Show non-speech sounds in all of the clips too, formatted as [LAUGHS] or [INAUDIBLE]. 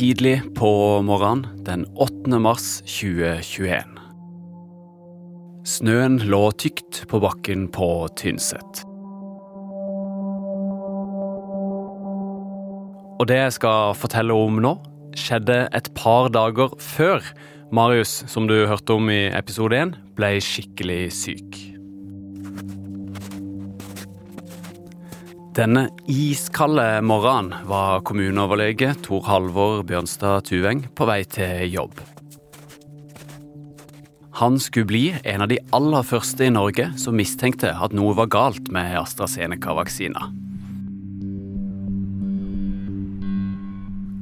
tidlig på morgenen den 8. mars 2021. Snøen lå tykt på bakken på Tynset. Og det jeg skal fortelle om nå, skjedde et par dager før Marius, som du hørte om i episode 1, ble skikkelig syk. Denne iskalde morgenen var kommuneoverlege Tor Halvor Bjørnstad Tuveng på vei til jobb. Han skulle bli en av de aller første i Norge som mistenkte at noe var galt med AstraZeneca-vaksina.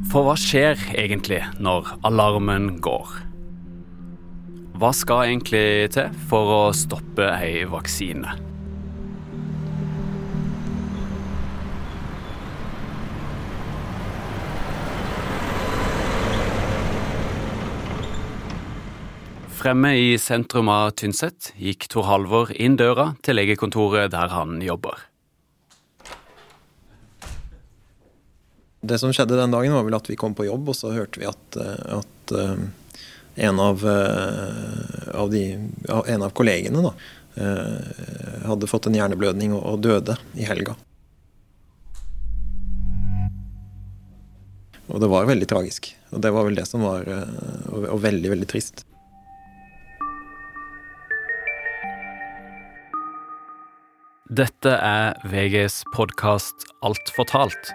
For hva skjer egentlig når alarmen går? Hva skal egentlig til for å stoppe ei vaksine? Fremme i sentrum av Tynset gikk Tor Halvor inn døra til legekontoret der han jobber. Det som skjedde den dagen, var vel at vi kom på jobb, og så hørte vi at, eh, at uh, en, av, uh, av de, en, av, kollegene da, hadde fått en hjerneblødning og, døde i helga. Og det var veldig tragisk. Og det var vel det som var og veldig, veldig trist. Dette er VGs podkast Alt fortalt.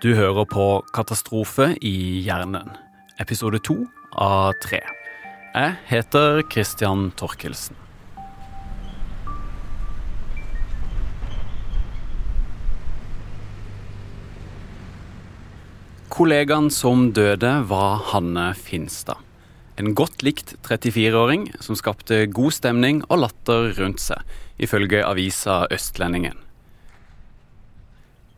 Du hører på Katastrofe i hjernen, episode to av tre. Jeg heter Christian Torkelsen. Kollegaen som døde, var Hanne Finstad. En godt likt 34-åring som skapte god stemning og latter rundt seg, ifølge avisa Østlendingen.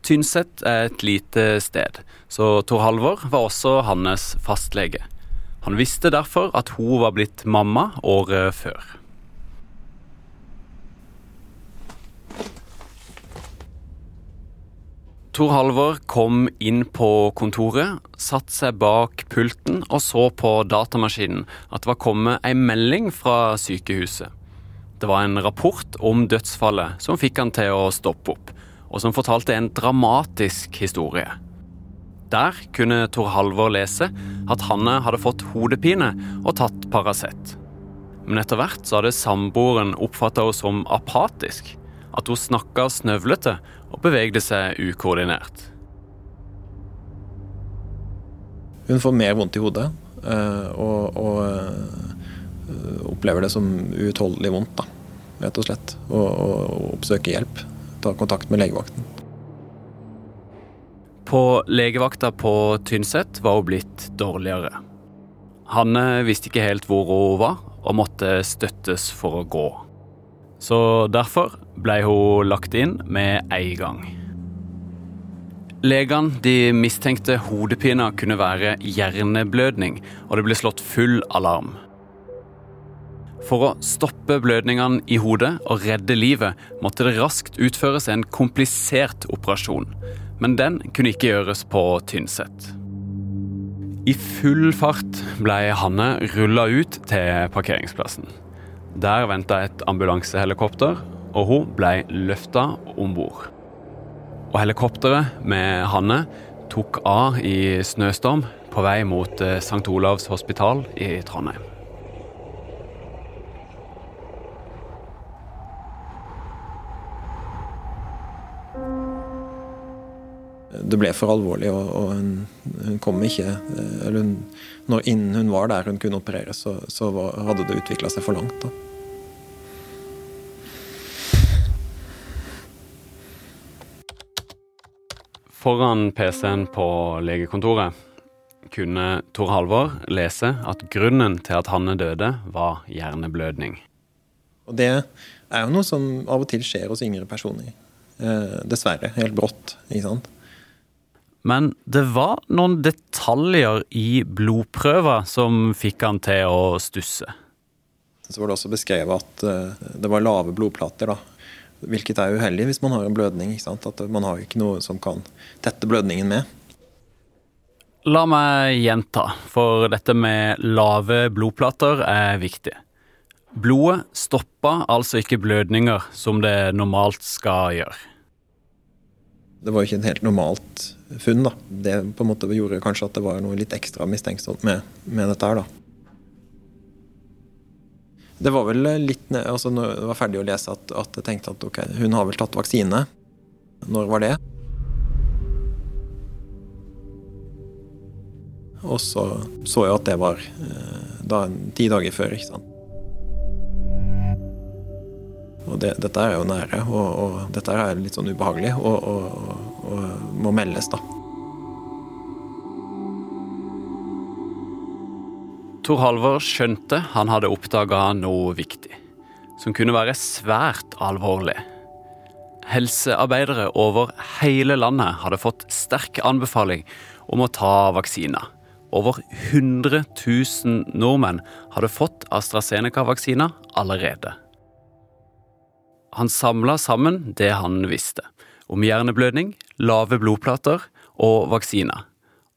Tynset er et lite sted, så Tor Halvor var også hans fastlege. Han visste derfor at hun var blitt mamma året før. Tor Halvor kom inn på kontoret, satte seg bak pulten og så på datamaskinen at det var kommet ei melding fra sykehuset. Det var en rapport om dødsfallet som fikk han til å stoppe opp, og som fortalte en dramatisk historie. Der kunne Tor Halvor lese at Hanne hadde fått hodepine og tatt Paracet. Men etter hvert så hadde samboeren oppfatta henne som apatisk at hun snakka snøvlete og bevegde seg ukoordinert. Hun får mer vondt i hodet eh, og, og eh, opplever det som uutholdelig vondt, da, rett og slett. Og, og oppsøker hjelp. Ta kontakt med legevakten. På legevakta på Tynset var hun blitt dårligere. Hanne visste ikke helt hvor hun var, og måtte støttes for å gå. Så derfor ble hun lagt inn med en gang. Legene de mistenkte hodepina kunne være hjerneblødning, og det ble slått full alarm. For å stoppe blødningene i hodet og redde livet måtte det raskt utføres en komplisert operasjon. Men den kunne ikke gjøres på Tynset. I full fart ble Hanne rulla ut til parkeringsplassen. Der venta et ambulansehelikopter, og hun ble løfta om bord. Og helikopteret med Hanne tok av i snøstorm på vei mot eh, St. Olavs hospital i Trondheim. Det ble for alvorlig, og, og hun, hun, kom ikke eh, eller hun, når, Innen hun var der hun kunne opereres, så, så var, hadde det utvikla seg for langt. da. Foran PC-en på legekontoret kunne Tor Halvor lese at grunnen til at Hanne døde, var hjerneblødning. Og Det er jo noe som av og til skjer hos yngre personer. Eh, dessverre. Helt brått. ikke sant? Men det var noen detaljer i blodprøver som fikk han til å stusse. Så var det også beskrevet at uh, det var lave blodplater. da. Hvilket er uheldig hvis man har en blødning. At man har ikke noe som kan tette blødningen med. La meg gjenta, for dette med lave blodplater er viktig. Blodet stoppa altså ikke blødninger som det normalt skal gjøre. Det var jo ikke et helt normalt funn. da. Det på en måte gjorde kanskje at det var noe litt ekstra mistenksomt med, med dette her. da. Det var vel litt altså Når jeg var ferdig å lese, at, at jeg tenkte at ok, hun har vel tatt vaksine. Når var det? Og så så jeg at det var eh, da, ti dager før. ikke sant? Og det, dette er jo nære, og, og, dette er litt sånn ubehagelig og, og, og må meldes, da. Tor Halvor skjønte han hadde oppdaga noe viktig, som kunne være svært alvorlig. Helsearbeidere over hele landet hadde fått sterk anbefaling om å ta vaksiner. Over 100 000 nordmenn hadde fått AstraZeneca-vaksiner allerede. Han samla sammen det han visste om hjerneblødning, lave blodplater og vaksiner,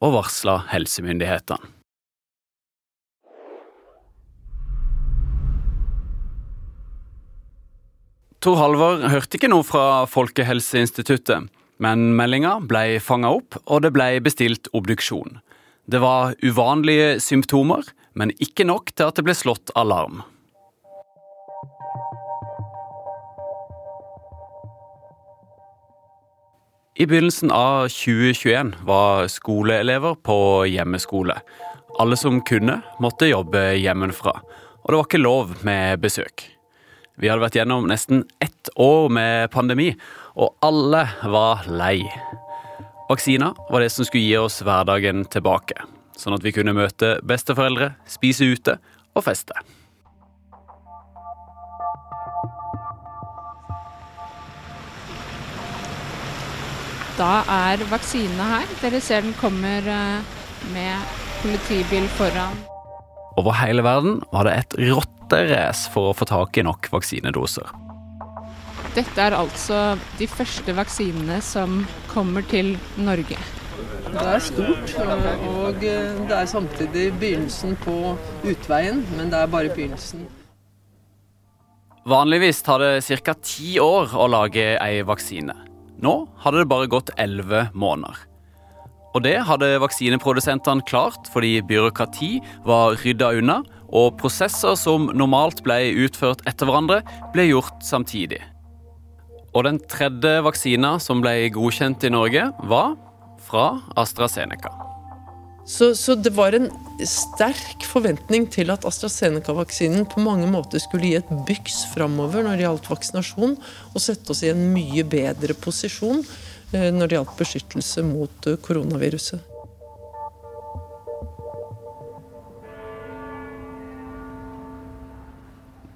og varsla helsemyndighetene. Tor Halvor hørte ikke noe fra Folkehelseinstituttet, men meldinga ble fanga opp, og det ble bestilt obduksjon. Det var uvanlige symptomer, men ikke nok til at det ble slått alarm. I begynnelsen av 2021 var skoleelever på hjemmeskole. Alle som kunne, måtte jobbe hjemmefra, og det var ikke lov med besøk. Vi hadde vært gjennom nesten ett år med pandemi, og alle var lei. Vaksina var det som skulle gi oss hverdagen tilbake, sånn at vi kunne møte besteforeldre, spise ute og feste. Da er vaksinene her. Dere ser den kommer eh, med politibil foran. Over hele verden var det et rotterace for å få tak i nok vaksinedoser. Dette er altså de første vaksinene som kommer til Norge. Det er stort, og det er samtidig begynnelsen på utveien, men det er bare begynnelsen. Vanligvis tar det ca. ti år å lage ei vaksine. Nå hadde det bare gått elleve måneder. Og det hadde vaksineprodusentene klart fordi byråkrati var rydda unna, og prosesser som normalt ble utført etter hverandre, ble gjort samtidig. Og den tredje vaksina som ble godkjent i Norge, var fra AstraZeneca. Så, så, det var en sterk forventning til at AstraZeneca-vaksinen på mange måter skulle gi et byks framover når det gjaldt vaksinasjon, og sette oss i en mye bedre posisjon eh, når det gjaldt beskyttelse mot eh, koronaviruset.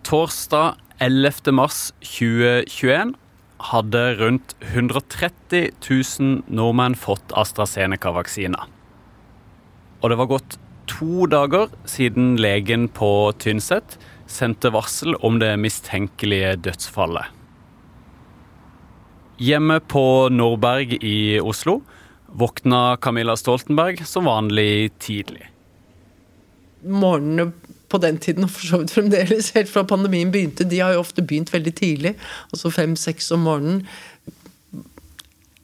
Torsdag 11. mars 2021 hadde rundt 130 000 nordmenn fått AstraZeneca-vaksiner. Og det var gått to dager siden legen på Tynset sendte varsel om det mistenkelige dødsfallet. Hjemme på Nordberg i Oslo våkna Camilla Stoltenberg som vanlig tidlig. Morgenene på den tiden, og for så vidt fremdeles, helt fra pandemien begynte, de har jo ofte begynt veldig tidlig. Altså fem-seks om morgenen.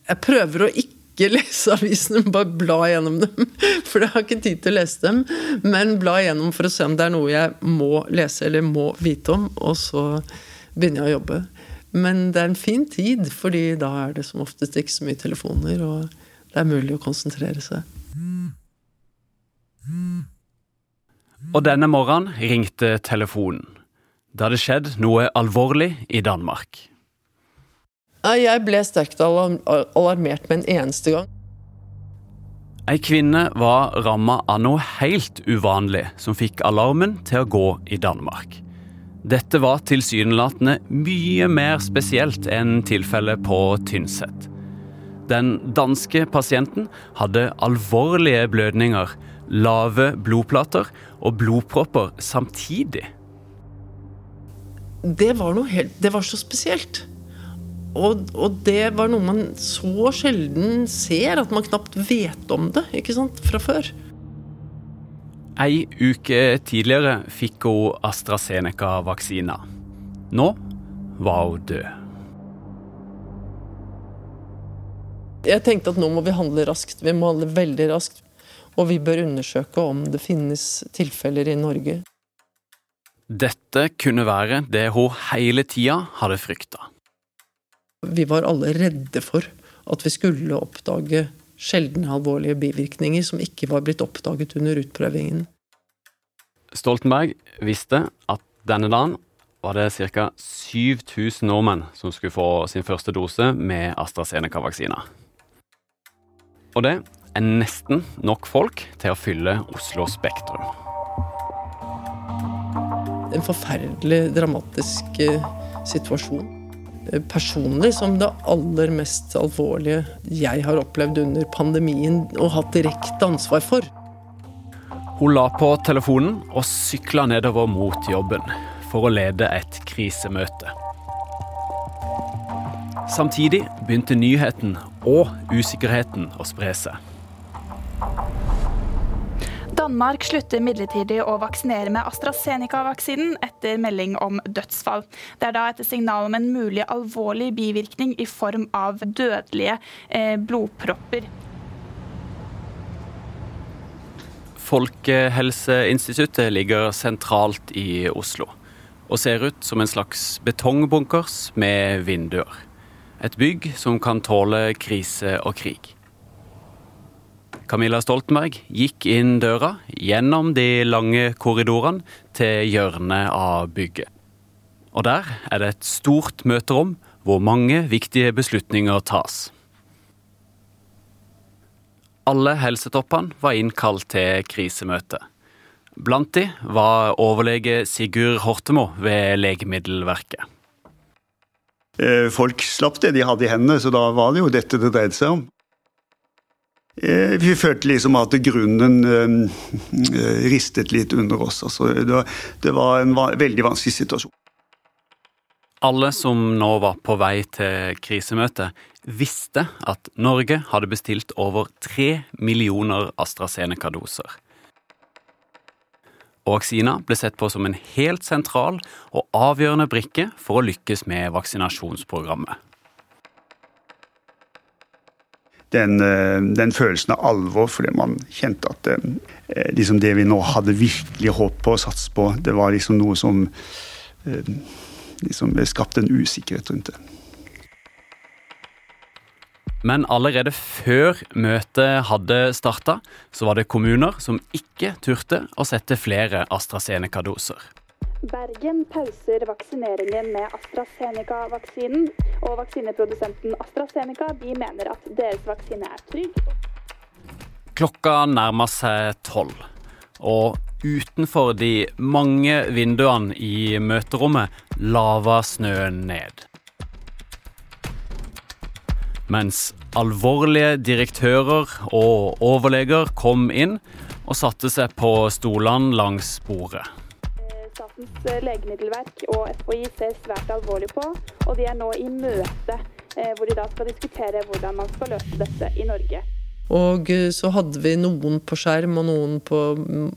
Jeg prøver å ikke [LAUGHS] lese avisene, bare bla gjennom dem. For jeg har ikke tid til å lese dem. Men bla gjennom for å se om det er noe jeg må lese eller må vite om. Og så begynner jeg å jobbe. Men det er en fin tid, fordi da er det som oftest ikke så mye telefoner, og det er mulig å konsentrere seg. Og denne morgenen ringte telefonen. Det hadde skjedd noe alvorlig i Danmark. Jeg ble sterkt alarmert med en eneste gang. Ei kvinne var ramma av noe helt uvanlig som fikk alarmen til å gå i Danmark. Dette var tilsynelatende mye mer spesielt enn tilfellet på Tynset. Den danske pasienten hadde alvorlige blødninger, lave blodplater og blodpropper samtidig. Det var, helt, det var så spesielt. Og, og, det var noe man så sjelden ser, at man knapt vet om det ikke sant, fra før. Ei uke tidligere fikk hun AstraZeneca-vaksina. Nå var hun død. Jeg tenkte at nå må vi handle raskt. Vi må handle veldig raskt. Og vi bør undersøke om det finnes tilfeller i Norge. Dette kunne være det hun hele tida hadde frykta. Vi var alle redde for at vi skulle oppdage sjeldne alvorlige bivirkninger som ikke var blitt oppdaget under utprøvingen. Stoltenberg visste at denne dagen var det ca. 7000 nordmenn som skulle få sin første dose med AstraZeneca-vaksina. Og det er nesten nok folk til å fylle Oslo Spektrum. En forferdelig dramatisk eh, situasjon. Eh, personlig som det aller mest alvorlige jeg har opplevd under pandemien og hatt direkte ansvar for. Hun la på telefonen og sykla nedover mot jobben for å lede et krisemøte. Samtidig begynte nyheten og usikkerheten å spre seg. Danmark slutter midlertidig å vaksinere med AstraZeneca-vaksinen etter melding om dødsfall. Det er da etter signal om en mulig alvorlig bivirkning i form av dødelige eh, blodpropper. Folkehelseinstituttet ligger sentralt i Oslo og ser ut som en slags betongbunkers med vinduer. Et bygg som kan tåle krise og krig. Camilla Stoltenberg gikk inn døra gjennom de lange korridorene til hjørnet av bygget. Og der er det et stort møterom hvor mange viktige beslutninger tas. Alle helsetoppene var innkalt til krisemøte. Blant de var overlege Sigurd Hortemo ved Legemiddelverket. Eh, folk slapp det de hadde i hendene, så da var det jo dette det dreide seg om. Eh, vi følte liksom at grunnen eh, ristet litt under oss. Altså, det var en veldig vanskelig situasjon. Alle som nå var på vei til krisemøtet, visste at Norge hadde bestilt over tre millioner AstraZeneca-doser og vaksina ble sett på som en helt sentral og avgjørende brikke for å lykkes med vaksinasjonsprogrammet. Den, eh, den, følelsen av alvor, fordi man kjente at det, eh, liksom det vi nå hadde virkelig håp på og satset på, det var liksom noe som eh, liksom skapte en usikkerhet rundt det. Men allerede før møtet hadde starta, så var det kommuner som ikke turte å sette flere AstraZeneca-doser. Bergen pauser vaksineringen med AstraZeneca-vaksinen. Og vaksineprodusenten AstraZeneca de mener at deres vaksine er trygg. Klokka nærmer seg tolv. Og utenfor de mange vinduene i møterommet laver snøen ned mens alvorlige direktører og overleger kom inn og satte seg på stolene langs bordet. Statens legemiddelverk og FHI ser svært alvorlig på, og de er nå i møte eh, hvor de da skal diskutere hvordan man skal løse dette i Norge. Og eh, så hadde vi noen på skjerm og noen på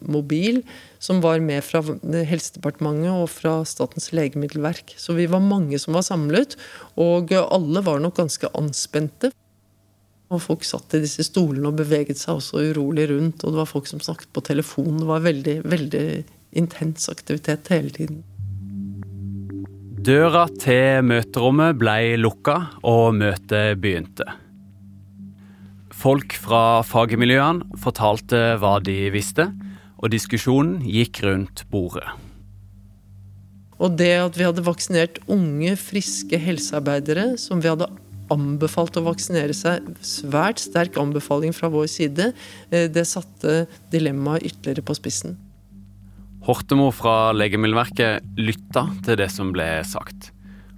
mobil som var med fra Helsedepartementet og fra Statens legemiddelverk. Så vi var mange som var samlet, og alle var nok ganske anspente. Og folk satt i disse stolene og beveget seg også urolig rundt. Og det var folk som snakket på telefon. Det var veldig, veldig intens aktivitet hele tiden. Døra til møterommet ble lukka, og møtet begynte. Folk fra fagmiljøene fortalte hva de visste, og diskusjonen gikk rundt bordet. Og det at vi hadde vaksinert unge, friske helsearbeidere som vi hadde anbefalt å vaksinere seg, svært sterk anbefaling fra vår side, eh, det satte dilemmaet ytterligere på spissen. Hortemo fra Legemiddelverket lytta til det som ble sagt,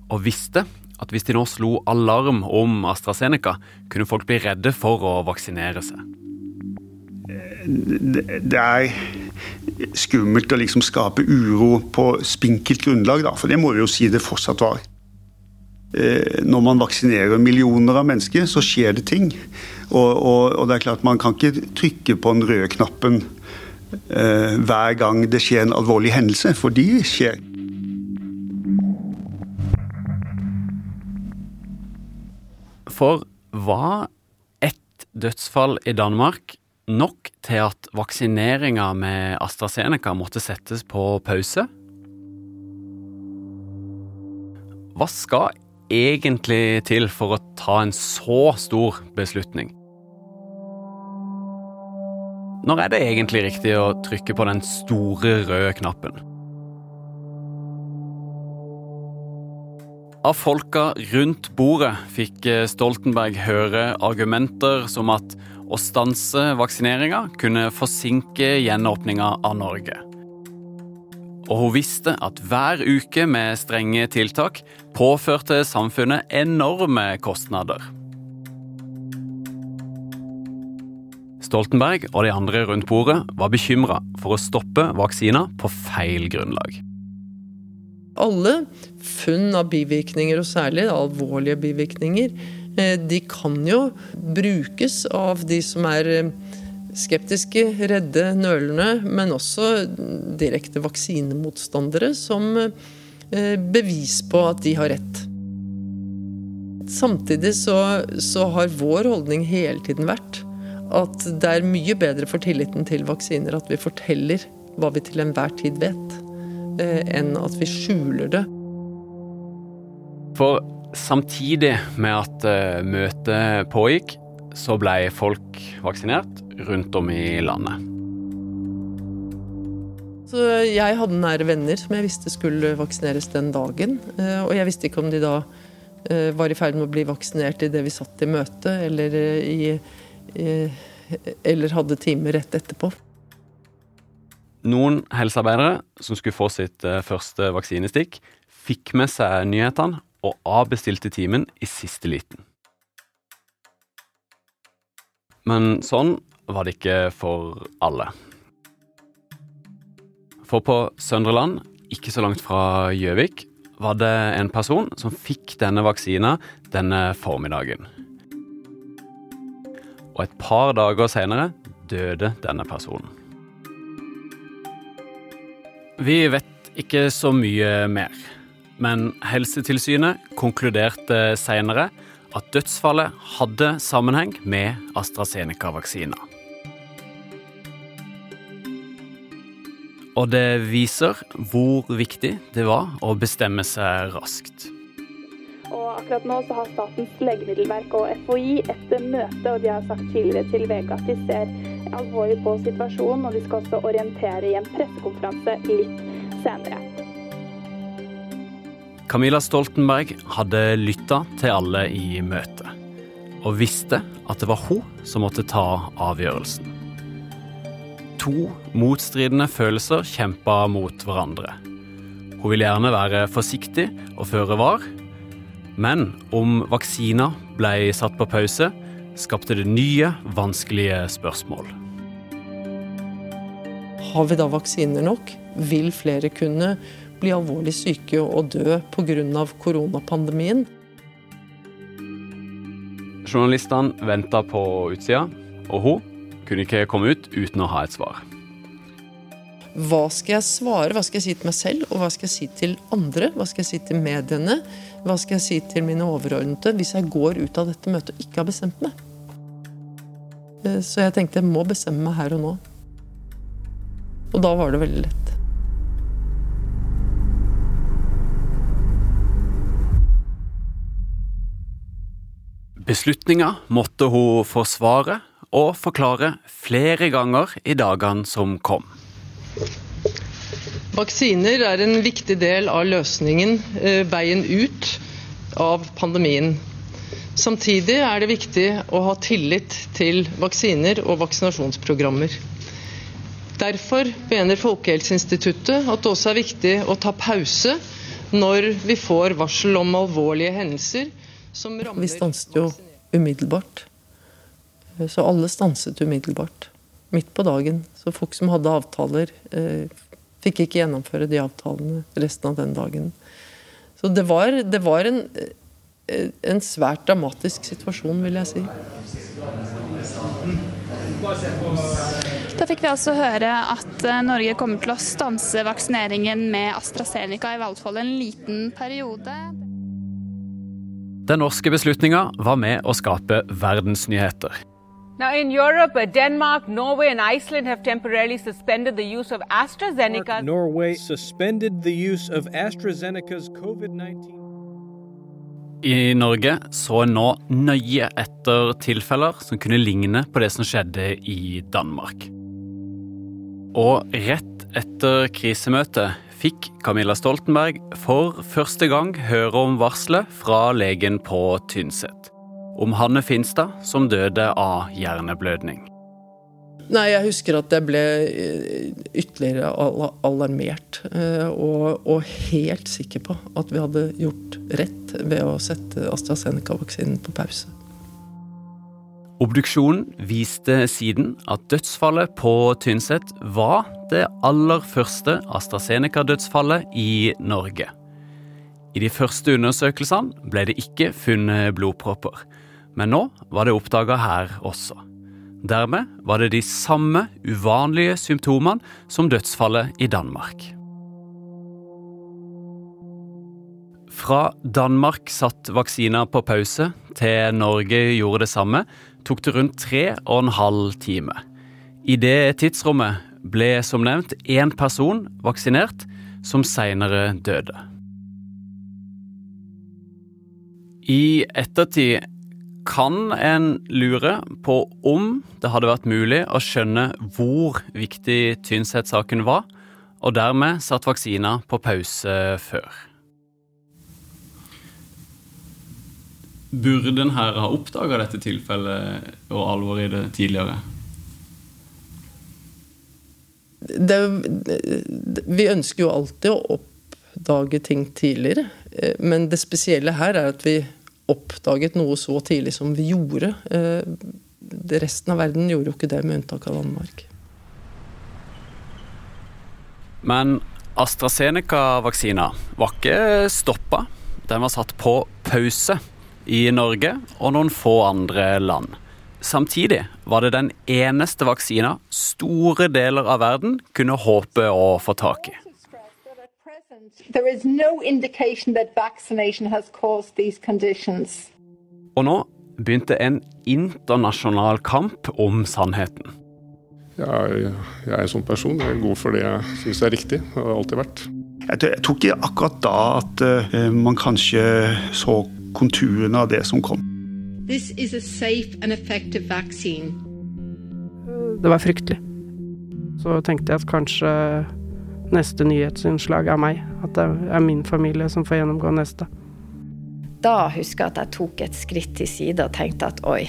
og visste at hvis de nå slo alarm om AstraZeneca, kunne folk bli redde for å vaksinere seg. Det er skummelt å liksom skape uro på spinkelt grunnlag, da, for det må vi jo si det fortsatt var. Eh, når man vaksinerer millioner av mennesker, så skjer det ting. Og, og, og det er klart Man kan ikke trykke på den røde knappen hver gang det skjer en alvorlig hendelse, for de skjer. For var ett dødsfall i Danmark nok til at vaksineringa med AstraZeneca måtte settes på pause? Hva skal egentlig til for å ta en så stor beslutning? Når er det egentlig riktig å trykke på den store røde knappen? Av folka rundt bordet fikk Stoltenberg høre argumenter som at å stanse vaksineringa kunne forsinke gjenåpninga av Norge. Og hun visste at hver uke med strenge tiltak påførte samfunnet enorme kostnader. Stoltenberg og de andre rundt bordet var bekymra for å stoppe vaksina på feil grunnlag. Alle funn av bivirkninger, og særlig alvorlige bivirkninger, eh, de kan jo brukes av de som er eh, skeptiske, redde, nølende, men også direkte vaksinemotstandere som eh, bevis på at de har rett. Samtidig så, så, har vår holdning hele tiden vært at det er mye bedre for tilliten til vaksiner at vi forteller hva vi til enhver tid vet, eh, enn at vi skjuler det. For samtidig med at uh, møtet pågikk, så ble folk vaksinert rundt om i landet. Så jeg hadde nære venner som jeg visste skulle vaksineres den dagen. Eh, og jeg visste ikke om de da eh, var i ferd med å bli vaksinert idet vi satt i møte, eller, i, eller hadde time rett etterpå. Noen helsearbeidere som skulle få sitt eh, første vaksinestikk, fikk med seg nyhetene og avbestilte timen i siste liten. Men sånn var det ikke for alle. For på Søndre Land, ikke så langt fra Gjøvik, var det en person som fikk denne vaksina denne formiddagen. Og et par dager senere døde denne personen. Vi vet ikke så mye mer, men Helsetilsynet konkluderte senere at dødsfallet hadde sammenheng med AstraZeneca-vaksina. Og det viser hvor viktig det var å bestemme seg raskt. Og akkurat nå så har Statens legemiddelverk og FHI et møte, og de har sagt tidligere til VG at de ser alvorlig på situasjonen, og de skal også orientere i en pressekonferanse litt senere. Camilla Stoltenberg hadde lytta til alle i møtet, og visste at det var hun som måtte ta avgjørelsen. To motstridende følelser kjempa mot hverandre. Hun vil gjerne være forsiktig og føre var, men om vaksina ble satt på pause, skapte det nye, vanskelige spørsmål. Har vi da vaksiner nok? Vil flere kunne bli alvorlig syke og dø pga. koronapandemien? Journalistene venta på utsida, og hun kunne ikke komme ut uten å ha et svar. Hva skal jeg svare? Hva skal jeg si til meg selv, og hva skal jeg si til andre? Hva skal jeg si til mediene? Hva skal jeg si til mine overordnede hvis jeg går ut av dette møtet og ikke har bestemt meg? Eh, så jeg tenkte jeg må bestemme meg her og nå. Og da var det veldig lett. Beslutninga måtte hun forsvare og forklare flere ganger i dagene som kom. Vaksiner er en viktig del av løsningen, eh, veien ut av pandemien. Samtidig er det viktig å ha tillit til vaksiner og vaksinasjonsprogrammer. Derfor mener Folkehelseinstituttet at det også er viktig å ta pause når vi får varsel om alvorlige hendelser som rammer Vi stanset jo umiddelbart. Så alle stanset umiddelbart. Midt på dagen. Så folk som hadde avtaler, eh, fikk ikke gjennomføre de avtalene resten av den dagen. Så det var, det var en, en svært dramatisk situasjon, vil jeg si. Da fikk vi altså høre at eh, Norge kommer til å stanse vaksineringen med AstraZeneca i hvert fall en liten periode. Den norske beslutninga var med å skape verdensnyheter. Now, in Europe, uh, Denmark, Norway, and Iceland have temporarily suspended the use of AstraZeneca. Norway suspended the use of AstraZeneca's COVID 19. I Norge så en nå nøye etter tilfeller som kunne ligne på det som skjedde i Danmark. Og rett etter krisemøtet fikk Camilla Stoltenberg for første gang høre om varselet fra legen på Tynset. Om Hanne Finstad som døde av hjerneblødning. Nei, jeg husker at jeg ble eh, ytterligere alarmert. eh, Og, og helt sikker på at vi hadde gjort rett ved å sette AstraZeneca-vaksinen på pause. Obduksjonen viste siden at dødsfallet på Tynset var det aller første AstraZeneca-dødsfallet i Norge. I de første undersøkelsene ble det ikke funnet blodpropper, men nå var det oppdaga her også. Dermed var det de samme uvanlige symptomene som dødsfallet i Danmark. Fra Danmark satt vaksina på pause, til Norge gjorde det samme, tok det rundt tre og en halv time. I det tidsrommet ble som nevnt én person vaksinert, som seinere døde. I ettertid kan en lure på om det hadde vært mulig å skjønne hvor viktig Tynset-saken var, og dermed satt vaksina på pause før. Burde en her ha oppdaga dette tilfellet og alvoret i det tidligere? Det, vi ønsker jo alltid å oppdage ting tidligere. eh, Men det spesielle her er at vi oppdaget noe så tidlig som vi gjorde. Eh, Resten av verden gjorde jo ikke det, med unntak av Danmark. Men AstraZeneca-vaksina var ikke stoppa. Den var satt på pause i Norge og noen få andre land. Samtidig var det den eneste vaksina store deler av verden kunne håpe å få tak i. There is no indication that vaccination has caused these conditions. Og nå begynte en internasjonal kamp om sannheten. Jeg, jeg er en sånn person. Jeg går for det jeg syns er riktig. Det har alltid vært. Jeg tror- ikke akkurat da at eh, man kanskje så konturene av det som kom. This is a safe and effective vaccine. Det var fryktelig. Så tenkte jeg at kanskje neste nyhetsinnslag av meg. At det er min familie som får gjennomgå neste. Da husker jeg at jeg tok et skritt til side og tenkte at oi.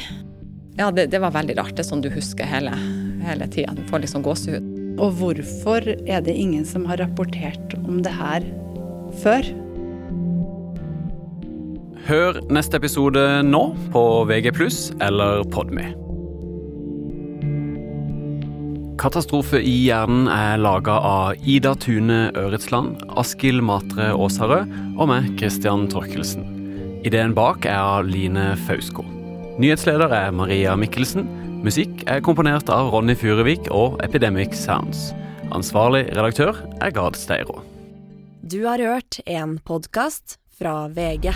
Ja, det, det var veldig rart. Det er sånn du husker hele, hele tida. Du får liksom gåsehud. Og hvorfor er det ingen som har rapportert om det her før? Hør neste episode nå på VG+, eller Podme. Katastrofe i hjernen er laga av Ida Tune Øretsland, Askild Matre Aasarød og meg, Christian Torkelsen. Ideen bak er av Line Fausko. Nyhetsleder er Maria Mikkelsen. Musikk er komponert av Ronny Furuvik og Epidemic Sounds. Ansvarlig redaktør er Gard Steiro. Du har hørt en podkast fra VG.